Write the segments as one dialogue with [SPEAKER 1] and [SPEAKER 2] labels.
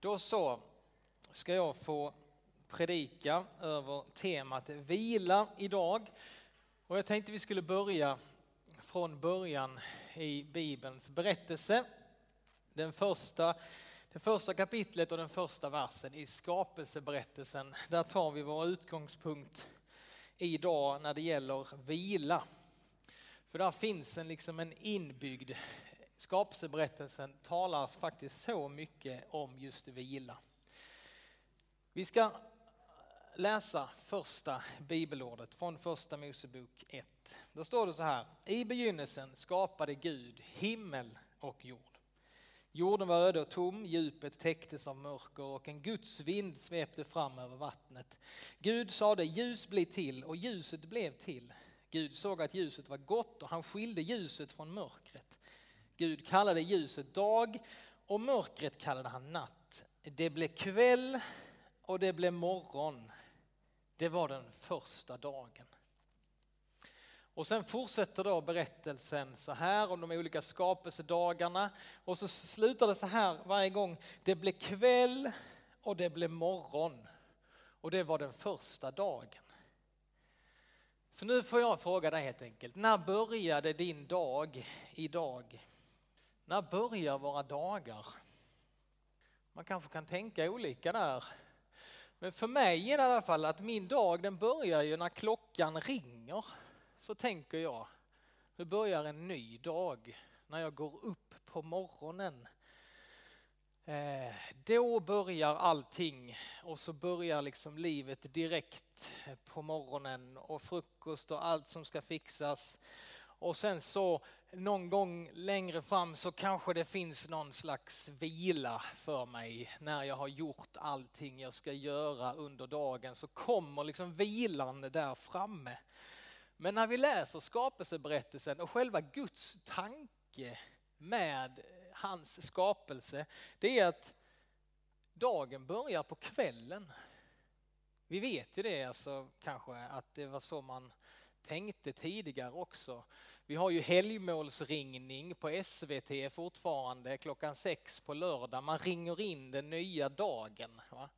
[SPEAKER 1] Då så ska jag få predika över temat vila idag. Och jag tänkte vi skulle börja från början i Bibelns berättelse. Den första, det första kapitlet och den första versen i skapelseberättelsen. Där tar vi vår utgångspunkt idag när det gäller vila. För där finns en, liksom en inbyggd skapelseberättelsen talar faktiskt så mycket om just vila. Vi ska läsa första bibelordet från första Mosebok 1. Då står det så här. I begynnelsen skapade Gud himmel och jord. Jorden var öde och tom, djupet täcktes av mörker och en Guds vind svepte fram över vattnet. Gud sade ljus bli till och ljuset blev till. Gud såg att ljuset var gott och han skilde ljuset från mörkret. Gud kallade ljuset dag och mörkret kallade han natt. Det blev kväll och det blev morgon. Det var den första dagen. Och sen fortsätter då berättelsen så här om de olika skapelsedagarna och så slutar det så här varje gång. Det blev kväll och det blev morgon och det var den första dagen. Så nu får jag fråga dig helt enkelt, när började din dag idag? När börjar våra dagar? Man kanske kan tänka olika där. Men för mig är det i alla fall att min dag den börjar ju när klockan ringer. Så tänker jag. Nu börjar en ny dag när jag går upp på morgonen. Eh, då börjar allting och så börjar liksom livet direkt på morgonen och frukost och allt som ska fixas. Och sen så någon gång längre fram så kanske det finns någon slags vila för mig när jag har gjort allting jag ska göra under dagen så kommer liksom vilan där framme. Men när vi läser skapelseberättelsen och själva Guds tanke med hans skapelse, det är att dagen börjar på kvällen. Vi vet ju det alltså kanske att det var så man tänkte tidigare också. Vi har ju helgmålsringning på SVT fortfarande klockan sex på lördag. Man ringer in den nya dagen. Va?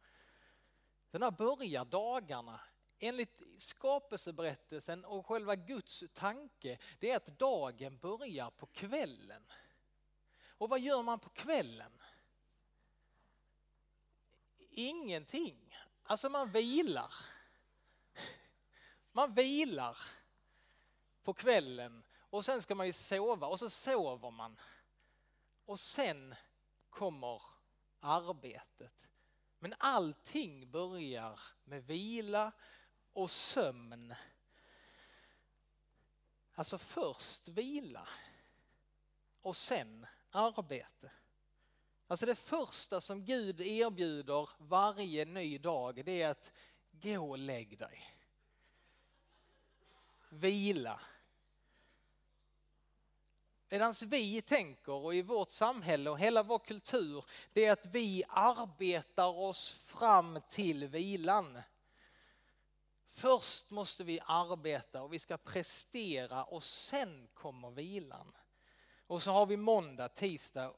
[SPEAKER 1] Den här börjar dagarna. Enligt skapelseberättelsen och själva Guds tanke, det är att dagen börjar på kvällen. Och vad gör man på kvällen? Ingenting. Alltså man vilar. Man vilar på kvällen och sen ska man ju sova och så sover man. Och sen kommer arbetet. Men allting börjar med vila och sömn. Alltså först vila och sen arbete. Alltså det första som Gud erbjuder varje ny dag det är att gå och lägg dig. Vila. Medan vi tänker och i vårt samhälle och hela vår kultur, det är att vi arbetar oss fram till vilan. Först måste vi arbeta och vi ska prestera och sen kommer vilan. Och så har vi måndag, tisdag,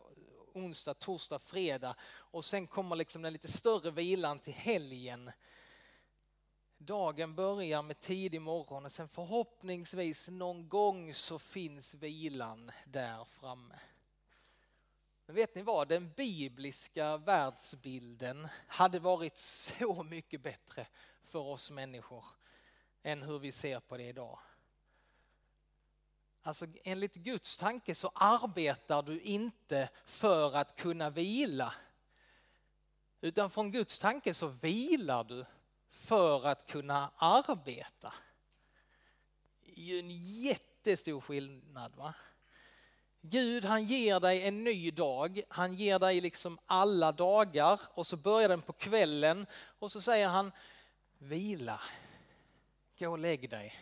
[SPEAKER 1] onsdag, torsdag, fredag och sen kommer liksom den lite större vilan till helgen. Dagen börjar med tidig morgon och sen förhoppningsvis någon gång så finns vilan där framme. Men vet ni vad, den bibliska världsbilden hade varit så mycket bättre för oss människor än hur vi ser på det idag. Alltså enligt Guds tanke så arbetar du inte för att kunna vila. Utan från Guds tanke så vilar du för att kunna arbeta. Det är ju en jättestor skillnad. Va? Gud han ger dig en ny dag, han ger dig liksom alla dagar och så börjar den på kvällen och så säger han vila, gå och lägg dig.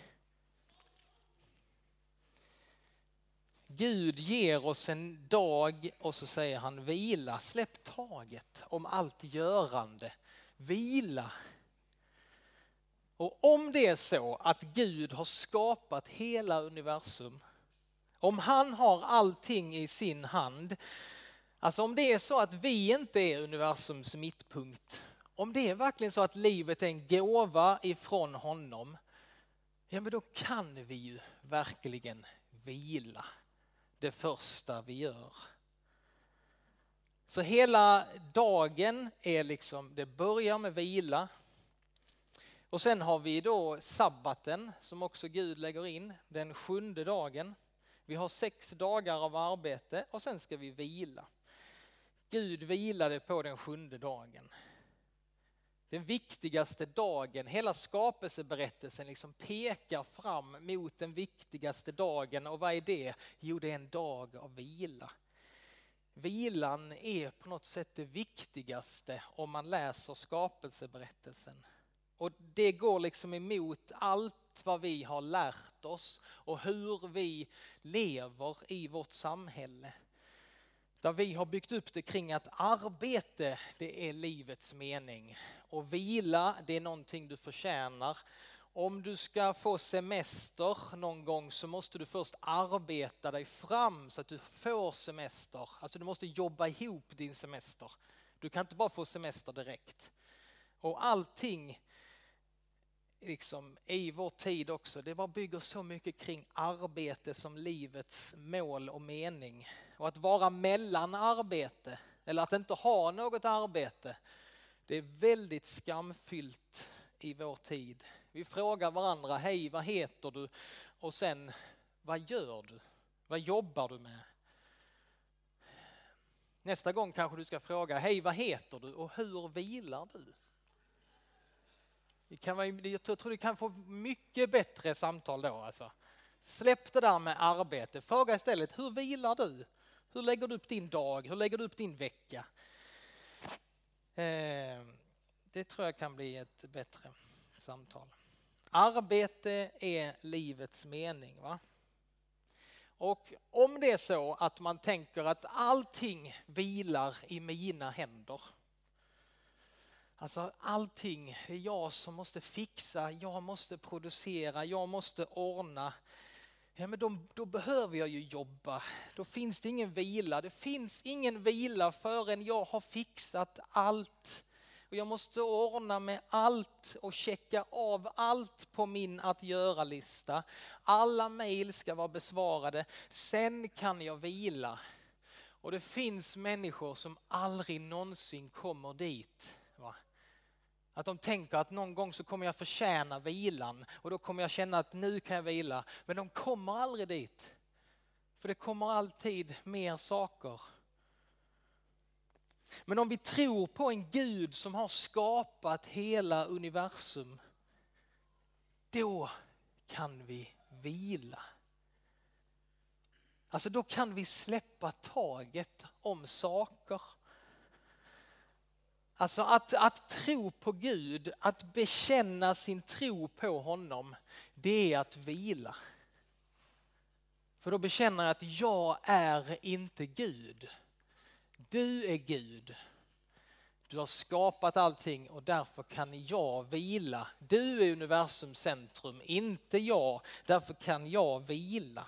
[SPEAKER 1] Gud ger oss en dag och så säger han vila, släpp taget om allt görande. Vila. Och om det är så att Gud har skapat hela universum, om han har allting i sin hand, Alltså om det är så att vi inte är universums mittpunkt, om det är verkligen så att livet är en gåva ifrån honom, ja men då kan vi ju verkligen vila det första vi gör. Så hela dagen är liksom, det börjar med vila. Och sen har vi då sabbaten som också Gud lägger in, den sjunde dagen. Vi har sex dagar av arbete och sen ska vi vila. Gud vilade på den sjunde dagen. Den viktigaste dagen, hela skapelseberättelsen liksom pekar fram mot den viktigaste dagen och vad är det? Jo, det är en dag av vila. Vilan är på något sätt det viktigaste om man läser skapelseberättelsen. Och det går liksom emot allt vad vi har lärt oss och hur vi lever i vårt samhälle. Där vi har byggt upp det kring att arbete, det är livets mening. Och vila, det är någonting du förtjänar. Om du ska få semester någon gång så måste du först arbeta dig fram så att du får semester. Alltså du måste jobba ihop din semester. Du kan inte bara få semester direkt. Och allting liksom, i vår tid också, det bara bygger så mycket kring arbete som livets mål och mening. Och att vara mellan arbete, eller att inte ha något arbete, det är väldigt skamfyllt i vår tid. Vi frågar varandra, hej vad heter du? Och sen, vad gör du? Vad jobbar du med? Nästa gång kanske du ska fråga, hej vad heter du och hur vilar du? Det kan vara, jag tror du kan få mycket bättre samtal då. Alltså. Släpp det där med arbete, fråga istället, hur vilar du? Hur lägger du upp din dag? Hur lägger du upp din vecka? Eh, det tror jag kan bli ett bättre samtal. Arbete är livets mening. Va? Och om det är så att man tänker att allting vilar i mina händer. Alltså allting är jag som måste fixa, jag måste producera, jag måste ordna. Ja, men då, då, behöver jag ju jobba. Då finns det ingen vila. Det finns ingen vila förrän jag har fixat allt och jag måste ordna med allt och checka av allt på min att göra-lista. Alla mejl ska vara besvarade. Sen kan jag vila. Och det finns människor som aldrig någonsin kommer dit. Att de tänker att någon gång så kommer jag förtjäna vilan och då kommer jag känna att nu kan jag vila. Men de kommer aldrig dit. För det kommer alltid mer saker. Men om vi tror på en Gud som har skapat hela universum, då kan vi vila. Alltså då kan vi släppa taget om saker. Alltså att, att tro på Gud, att bekänna sin tro på honom, det är att vila. För då bekänner jag att jag är inte Gud. Du är Gud. Du har skapat allting och därför kan jag vila. Du är universums centrum, inte jag. Därför kan jag vila.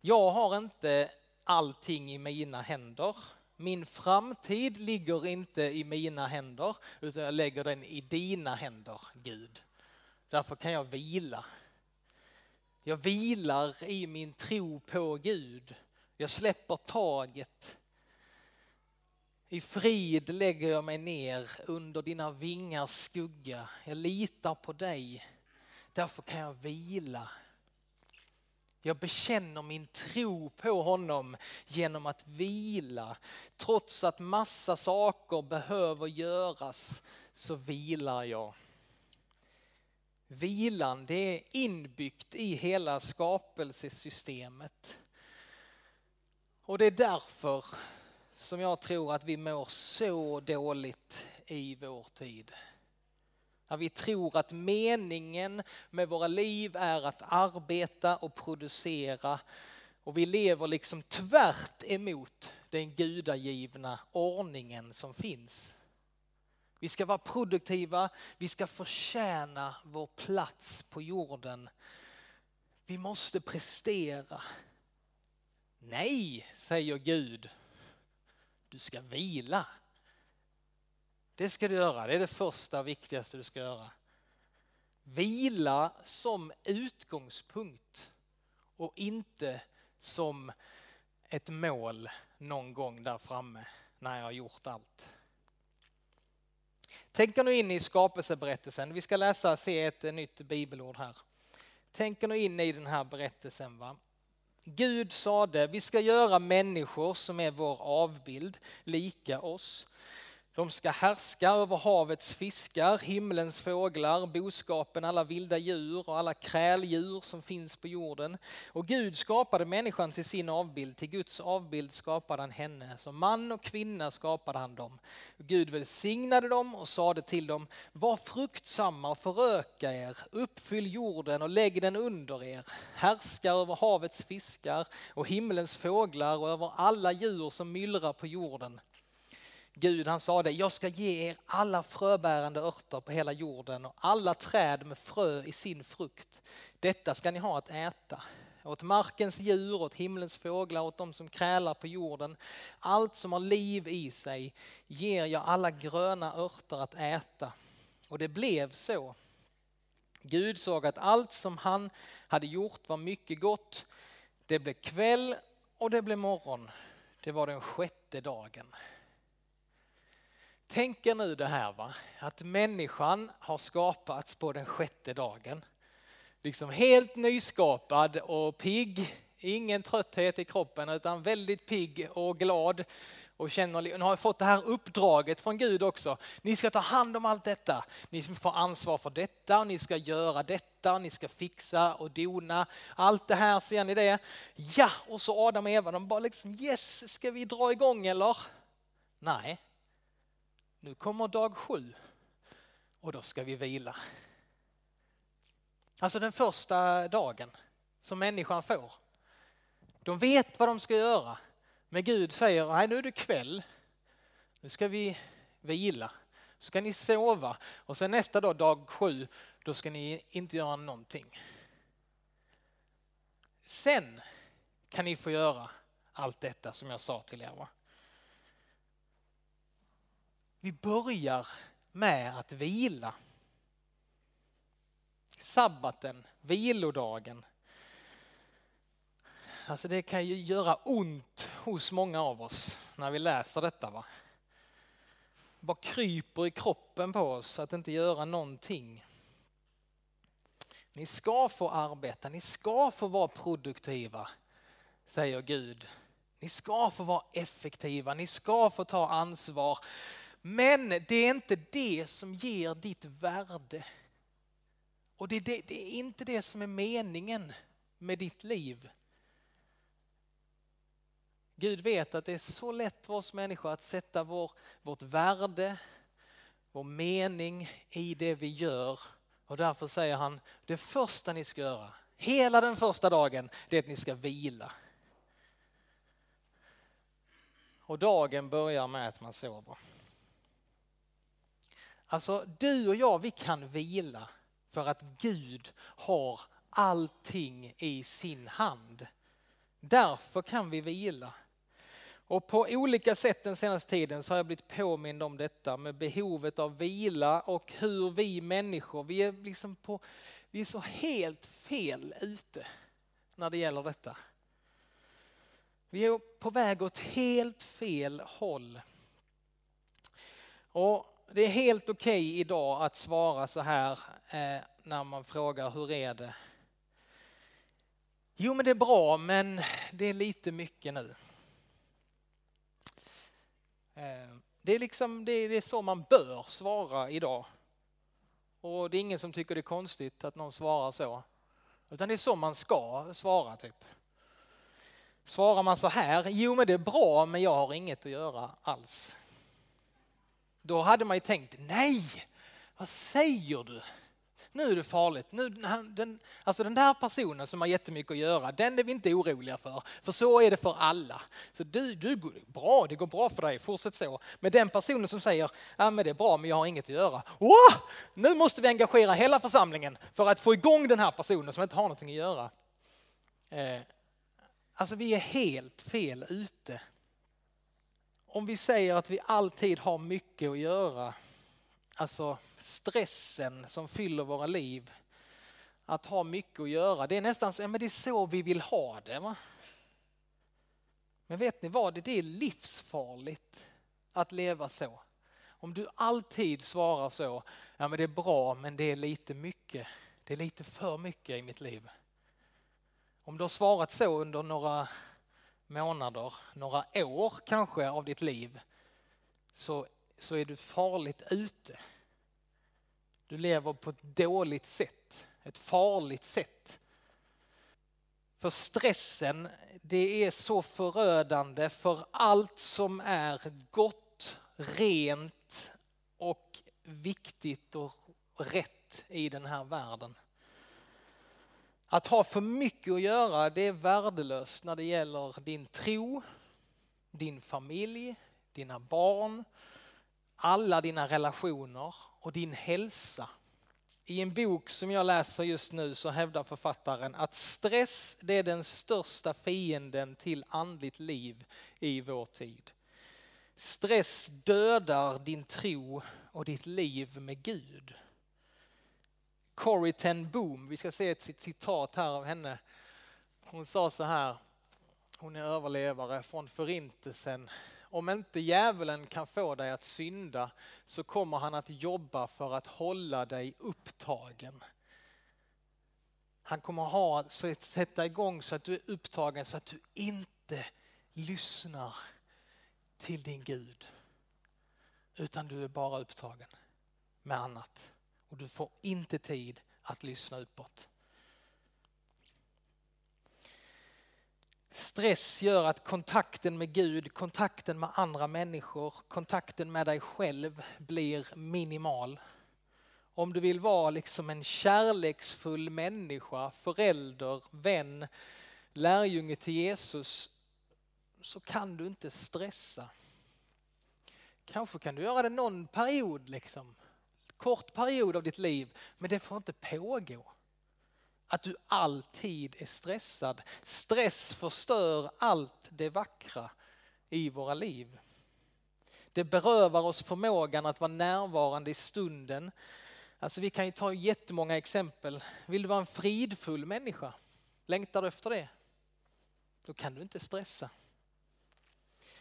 [SPEAKER 1] Jag har inte allting i mina händer. Min framtid ligger inte i mina händer utan jag lägger den i dina händer, Gud. Därför kan jag vila. Jag vilar i min tro på Gud. Jag släpper taget. I frid lägger jag mig ner under dina vingars skugga. Jag litar på dig. Därför kan jag vila. Jag bekänner min tro på honom genom att vila. Trots att massa saker behöver göras så vilar jag. Vilan det är inbyggt i hela skapelsesystemet. Och det är därför som jag tror att vi mår så dåligt i vår tid. När vi tror att meningen med våra liv är att arbeta och producera och vi lever liksom tvärt emot den gudagivna ordningen som finns. Vi ska vara produktiva, vi ska förtjäna vår plats på jorden. Vi måste prestera. Nej, säger Gud Du ska vila. Det ska du göra, det är det första och viktigaste du ska göra. Vila som utgångspunkt och inte som ett mål någon gång där framme när jag har gjort allt. Tänk nu in i skapelseberättelsen. Vi ska läsa, se ett nytt bibelord här. Tänk nu in i den här berättelsen. Va? Gud sade, vi ska göra människor som är vår avbild, lika oss. De ska härska över havets fiskar, himlens fåglar, boskapen, alla vilda djur och alla kräldjur som finns på jorden. Och Gud skapade människan till sin avbild, till Guds avbild skapade han henne. Som man och kvinna skapade han dem. Gud välsignade dem och sade till dem, var fruktsamma och föröka er, uppfyll jorden och lägg den under er. Härska över havets fiskar och himlens fåglar och över alla djur som myllrar på jorden. Gud han sa det, jag ska ge er alla fröbärande örter på hela jorden och alla träd med frö i sin frukt. Detta ska ni ha att äta. Åt markens djur, åt himlens fåglar, åt de som krälar på jorden. Allt som har liv i sig ger jag alla gröna örter att äta. Och det blev så. Gud såg att allt som han hade gjort var mycket gott. Det blev kväll och det blev morgon. Det var den sjätte dagen. Tänk er nu det här va, att människan har skapats på den sjätte dagen. Liksom helt nyskapad och pigg, ingen trötthet i kroppen utan väldigt pigg och glad. Och känner, nu har jag fått det här uppdraget från Gud också. Ni ska ta hand om allt detta. Ni får ansvar för detta och ni ska göra detta och ni ska fixa och dona. Allt det här, ser ni det? Ja, och så Adam och Eva, de bara liksom yes, ska vi dra igång eller? Nej, nu kommer dag sju och då ska vi vila. Alltså den första dagen som människan får. De vet vad de ska göra. Men Gud säger, nej nu är det kväll. Nu ska vi vila. Så ska ni sova och sen nästa dag, dag sju, då ska ni inte göra någonting. Sen kan ni få göra allt detta som jag sa till er. Vi börjar med att vila. Sabbaten, vilodagen. Alltså det kan ju göra ont hos många av oss när vi läser detta. Va? Bara kryper i kroppen på oss att inte göra någonting. Ni ska få arbeta, ni ska få vara produktiva, säger Gud. Ni ska få vara effektiva, ni ska få ta ansvar. Men det är inte det som ger ditt värde. Och det, det, det, är inte det som är meningen med ditt liv. Gud vet att det är så lätt för oss människor att sätta vår, vårt värde, vår mening i det vi gör. Och därför säger han, det första ni ska göra, hela den första dagen, det är att ni ska vila. Och dagen börjar med att man sover. Alltså du och jag, vi kan vila för att Gud har allting i sin hand. Därför kan vi vila. Och på olika sätt den senaste tiden så har jag blivit påmind om detta med behovet av vila och hur vi människor, vi är liksom på, vi är så helt fel ute när det gäller detta. Vi är på väg åt helt fel håll. Och det är helt okej okay idag att svara så här eh, när man frågar hur är det? Jo men det är bra men det är lite mycket nu. Eh, det är liksom det är, det är så man bör svara idag. Och det är ingen som tycker det är konstigt att någon svarar så. Utan det är så man ska svara typ. Svarar man så här, jo men det är bra men jag har inget att göra alls. Då hade man ju tänkt, nej, vad säger du? Nu är det farligt. Nu, den, alltså den där personen som har jättemycket att göra, den är vi inte oroliga för. För så är det för alla. Så du, du bra, det går bra för dig, fortsätt så. Men den personen som säger, ja men det är bra men jag har inget att göra. Wow! Nu måste vi engagera hela församlingen för att få igång den här personen som inte har någonting att göra. Eh, alltså vi är helt fel ute om vi säger att vi alltid har mycket att göra, alltså stressen som fyller våra liv, att ha mycket att göra, det är nästan så, ja, men det är så vi vill ha det. Va? Men vet ni vad, det är livsfarligt att leva så. Om du alltid svarar så, ja men det är bra men det är lite mycket, det är lite för mycket i mitt liv. Om du har svarat så under några månader, några år kanske av ditt liv, så, så är du farligt ute. Du lever på ett dåligt sätt, ett farligt sätt. För stressen, det är så förödande för allt som är gott, rent och viktigt och rätt i den här världen. Att ha för mycket att göra det är värdelöst när det gäller din tro, din familj, dina barn, alla dina relationer och din hälsa. I en bok som jag läser just nu så hävdar författaren att stress det är den största fienden till andligt liv i vår tid. Stress dödar din tro och ditt liv med Gud. Corrie ten Boom, vi ska se ett citat här av henne. Hon sa så här, hon är överlevare från förintelsen. Om inte djävulen kan få dig att synda så kommer han att jobba för att hålla dig upptagen. Han kommer ha, så att sätta igång så att du är upptagen så att du inte lyssnar till din Gud. Utan du är bara upptagen med annat och du får inte tid att lyssna uppåt. Stress gör att kontakten med Gud, kontakten med andra människor, kontakten med dig själv blir minimal. Om du vill vara liksom en kärleksfull människa, förälder, vän, lärjunge till Jesus så kan du inte stressa. Kanske kan du göra det någon period liksom, kort period av ditt liv, men det får inte pågå. Att du alltid är stressad. Stress förstör allt det vackra i våra liv. Det berövar oss förmågan att vara närvarande i stunden. Alltså vi kan ju ta jättemånga exempel. Vill du vara en fridfull människa? Längtar du efter det? Då kan du inte stressa.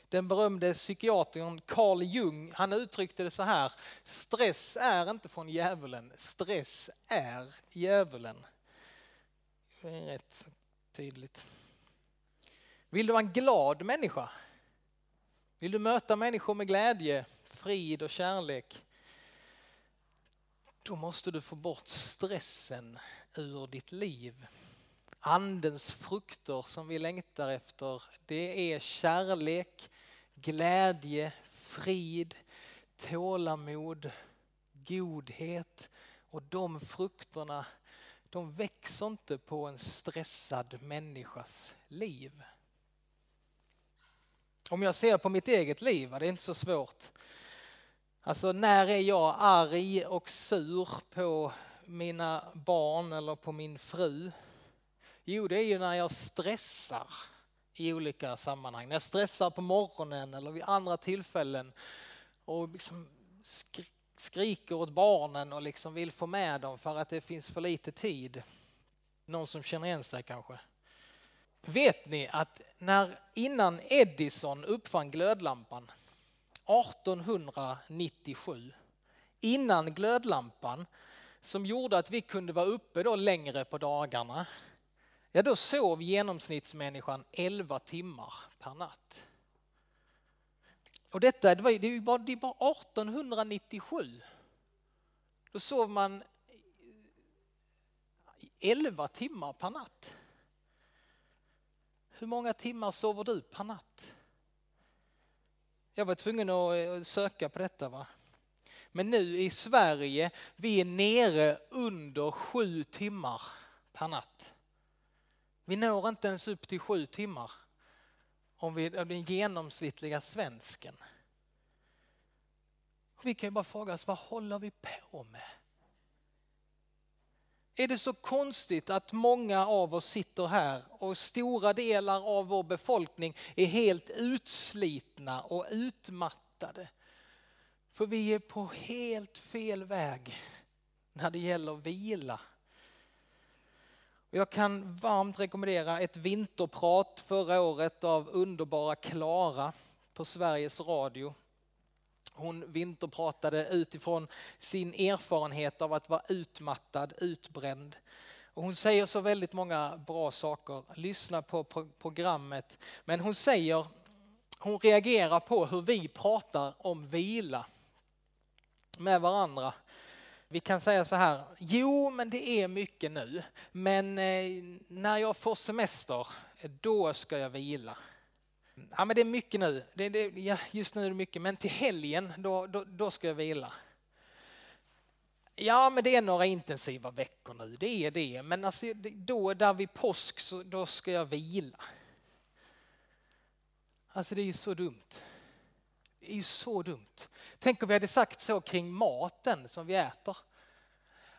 [SPEAKER 1] Den berömde psykiatern Carl Jung, han uttryckte det så här. Stress är inte från djävulen, stress är djävulen. Det är rätt tydligt. Vill du vara en glad människa? Vill du möta människor med glädje, frid och kärlek? Då måste du få bort stressen ur ditt liv. Andens frukter som vi längtar efter, det är kärlek, glädje, frid, tålamod, godhet och de frukterna de växer inte på en stressad människas liv. Om jag ser på mitt eget liv, det är inte så svårt. Alltså när är jag arg och sur på mina barn eller på min fru? Jo, det är ju när jag stressar i olika sammanhang. När jag stressar på morgonen eller vid andra tillfällen och liksom skriker åt barnen och liksom vill få med dem för att det finns för lite tid. Någon som känner igen sig kanske. Vet ni att när innan Edison uppfann glödlampan 1897, innan glödlampan som gjorde att vi kunde vara uppe då längre på dagarna, ja då sov genomsnittsmänniskan 11 timmar per natt. Och detta det var, det bara, det bara 1897. Då sov man 11 timmar per natt. Hur många timmar sover du per natt? Jag var tvungen eh, att söka på detta. va. Men nu i Sverige, vi är nere under sju timmar per natt. Vi når inte ens upp till sju timmar om vi är den genomsnittliga svensken. Vi kan ju bara fråga oss, vad håller vi på med? Är det så konstigt att många av oss sitter här och stora delar av vår befolkning är helt utslitna och utmattade? För vi är på helt fel väg när det gäller vila. Jag kan varmt rekommendera ett vinterprat förra året av underbara Klara på Sveriges Radio. Hon vinterpratade utifrån sin erfarenhet av att vara utmattad, utbränd. Och hon säger så väldigt många bra saker. Lyssna på programmet. Men hon säger, hon reagerar på hur vi pratar om vila med varandra. Vi kan säga så här, jo men det är mycket nu, men eh, när jag får semester, då ska jag vila. Ja men det är mycket nu, det, det, ja, just nu är det mycket, men till helgen då, då, då ska jag vila. Ja men det är några intensiva veckor nu, det är det, men alltså, då där vid påsk så då ska jag vila. Alltså det är ju så dumt. Det är ju så dumt. Tänk om vi hade sagt så kring maten som vi äter.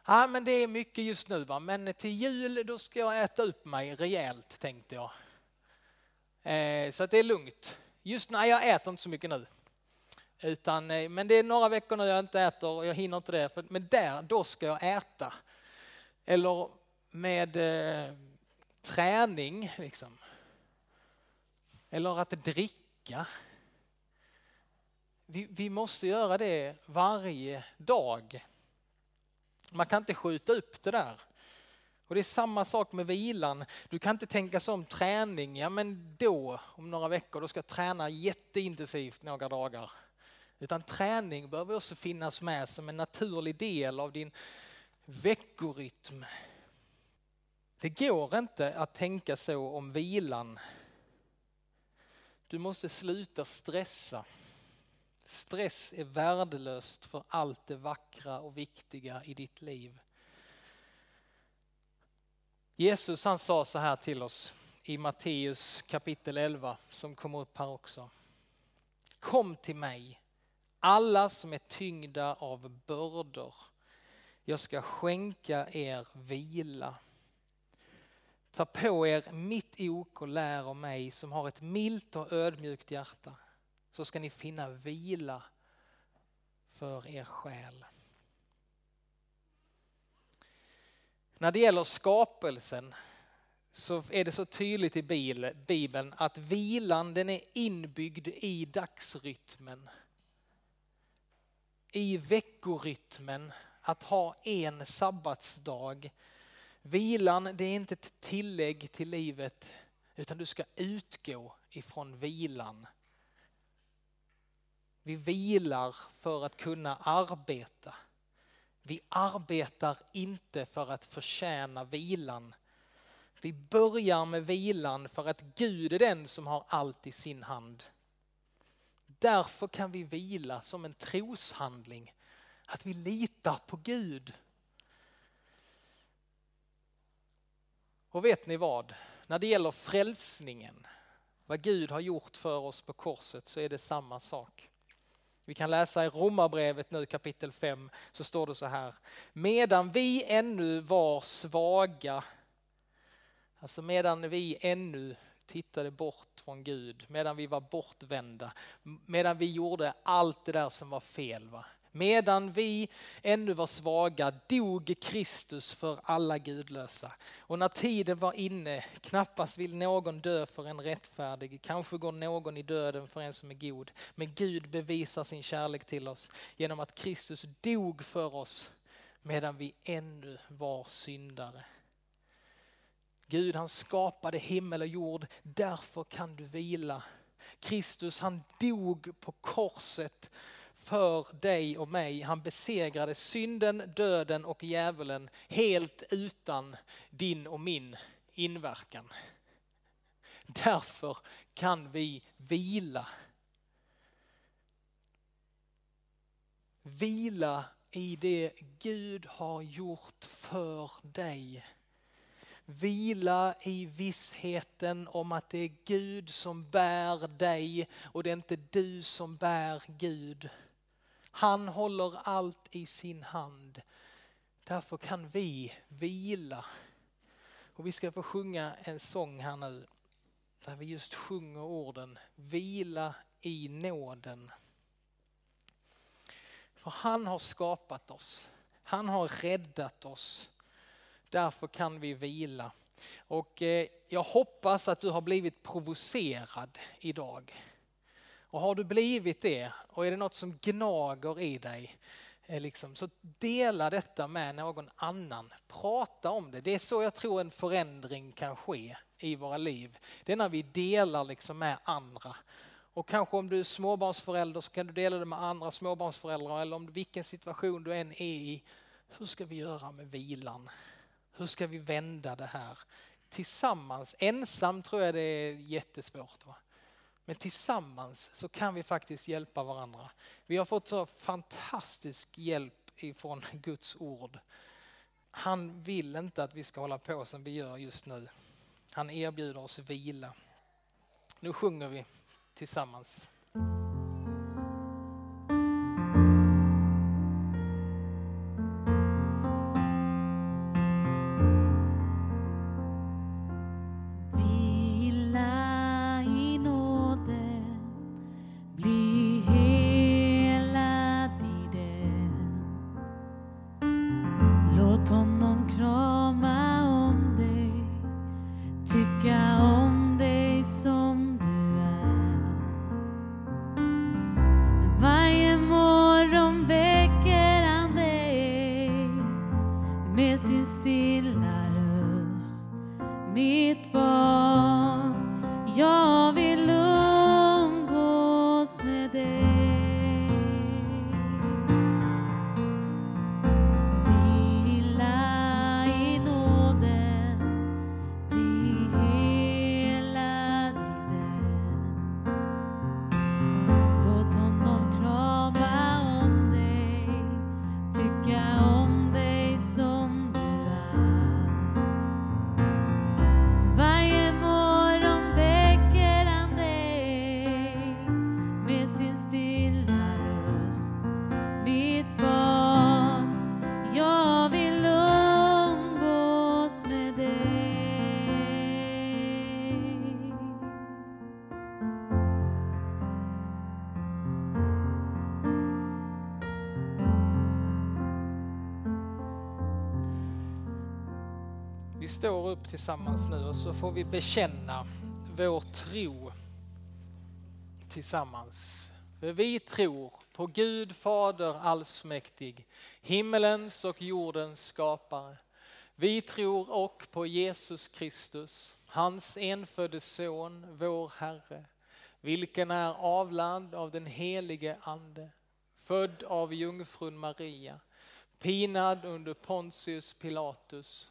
[SPEAKER 1] Ja, men det är mycket just nu, va? men till jul då ska jag äta upp mig rejält tänkte jag. Eh, så att det är lugnt. Just nu, jag äter inte så mycket nu. Utan, eh, men det är några veckor nu jag inte äter och jag hinner inte det. För, men där, då ska jag äta. Eller med eh, träning, liksom. Eller att dricka. Vi, vi måste göra det varje dag. Man kan inte skjuta upp det där. Och det är samma sak med vilan. Du kan inte tänka som träning, ja men då, om några veckor, då ska jag träna jätteintensivt några dagar. Utan träning behöver också finnas med som en naturlig del av din veckorytm. Det går inte att tänka så om vilan. Du måste sluta stressa. Stress är värdelöst för allt det vackra och viktiga i ditt liv. Jesus han sa så här till oss i Matteus kapitel 11 som kommer upp här också. Kom till mig, alla som är tyngda av bördor. Jag ska skänka er vila. Ta på er mitt ok och lär av mig som har ett milt och ödmjukt hjärta så ska ni finna vila för er själ. När det gäller skapelsen så är det så tydligt i Bibeln att vilan den är inbyggd i dagsrytmen. I veckorytmen, att ha en sabbatsdag. Vilan det är inte ett tillägg till livet utan du ska utgå ifrån vilan. Vi vilar för att kunna arbeta. Vi arbetar inte för att förtjäna vilan. Vi börjar med vilan för att Gud är den som har allt i sin hand. Därför kan vi vila som en troshandling, att vi litar på Gud. Och vet ni vad? När det gäller frälsningen, vad Gud har gjort för oss på korset så är det samma sak. Vi kan läsa i Romarbrevet nu kapitel 5 så står det så här. Medan vi ännu var svaga, alltså medan vi ännu tittade bort från Gud, medan vi var bortvända, medan vi gjorde allt det där som var fel. Va? Medan vi ännu var svaga dog Kristus för alla gudlösa. Och när tiden var inne, knappast vill någon dö för en rättfärdig, kanske går någon i döden för en som är god. Men Gud bevisar sin kärlek till oss genom att Kristus dog för oss medan vi ännu var syndare. Gud han skapade himmel och jord, därför kan du vila. Kristus han dog på korset för dig och mig. Han besegrade synden, döden och djävulen helt utan din och min inverkan. Därför kan vi vila. Vila i det Gud har gjort för dig. Vila i vissheten om att det är Gud som bär dig och det är inte du som bär Gud. Han håller allt i sin hand. Därför kan vi vila. Och vi ska få sjunga en sång här nu där vi just sjunger orden vila i nåden. För han har skapat oss. Han har räddat oss. Därför kan vi vila. Och eh, jag hoppas att du har blivit provocerad idag. Och har du blivit det och är det något som gnager i dig eh, liksom, så dela detta med någon annan. Prata om det. Det är så jag tror en förändring kan ske i våra liv. Det är när vi delar liksom med andra. Och kanske om du är småbarnsförälder så kan du dela det med andra småbarnsföräldrar eller om vilken situation du än är i. Hur ska vi göra med vilan? Hur ska vi vända det här? Tillsammans, ensam tror jag det är jättesvårt. Va? Men tillsammans så kan vi faktiskt hjälpa varandra. Vi har fått så fantastisk hjälp ifrån Guds ord. Han vill inte att vi ska hålla på som vi gör just nu. Han erbjuder oss vila. Nu sjunger vi tillsammans. Tillsammans nu och så får vi bekänna vår tro tillsammans. För vi tror på Gud Fader allsmäktig, himmelens och jordens skapare. Vi tror och på Jesus Kristus, hans enfödde son, vår Herre, vilken är avlad av den helige Ande, född av jungfrun Maria, pinad under Pontius Pilatus,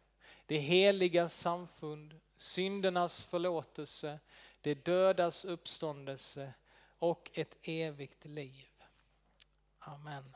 [SPEAKER 1] det heliga samfund, syndernas förlåtelse, det dödas uppståndelse och ett evigt liv. Amen.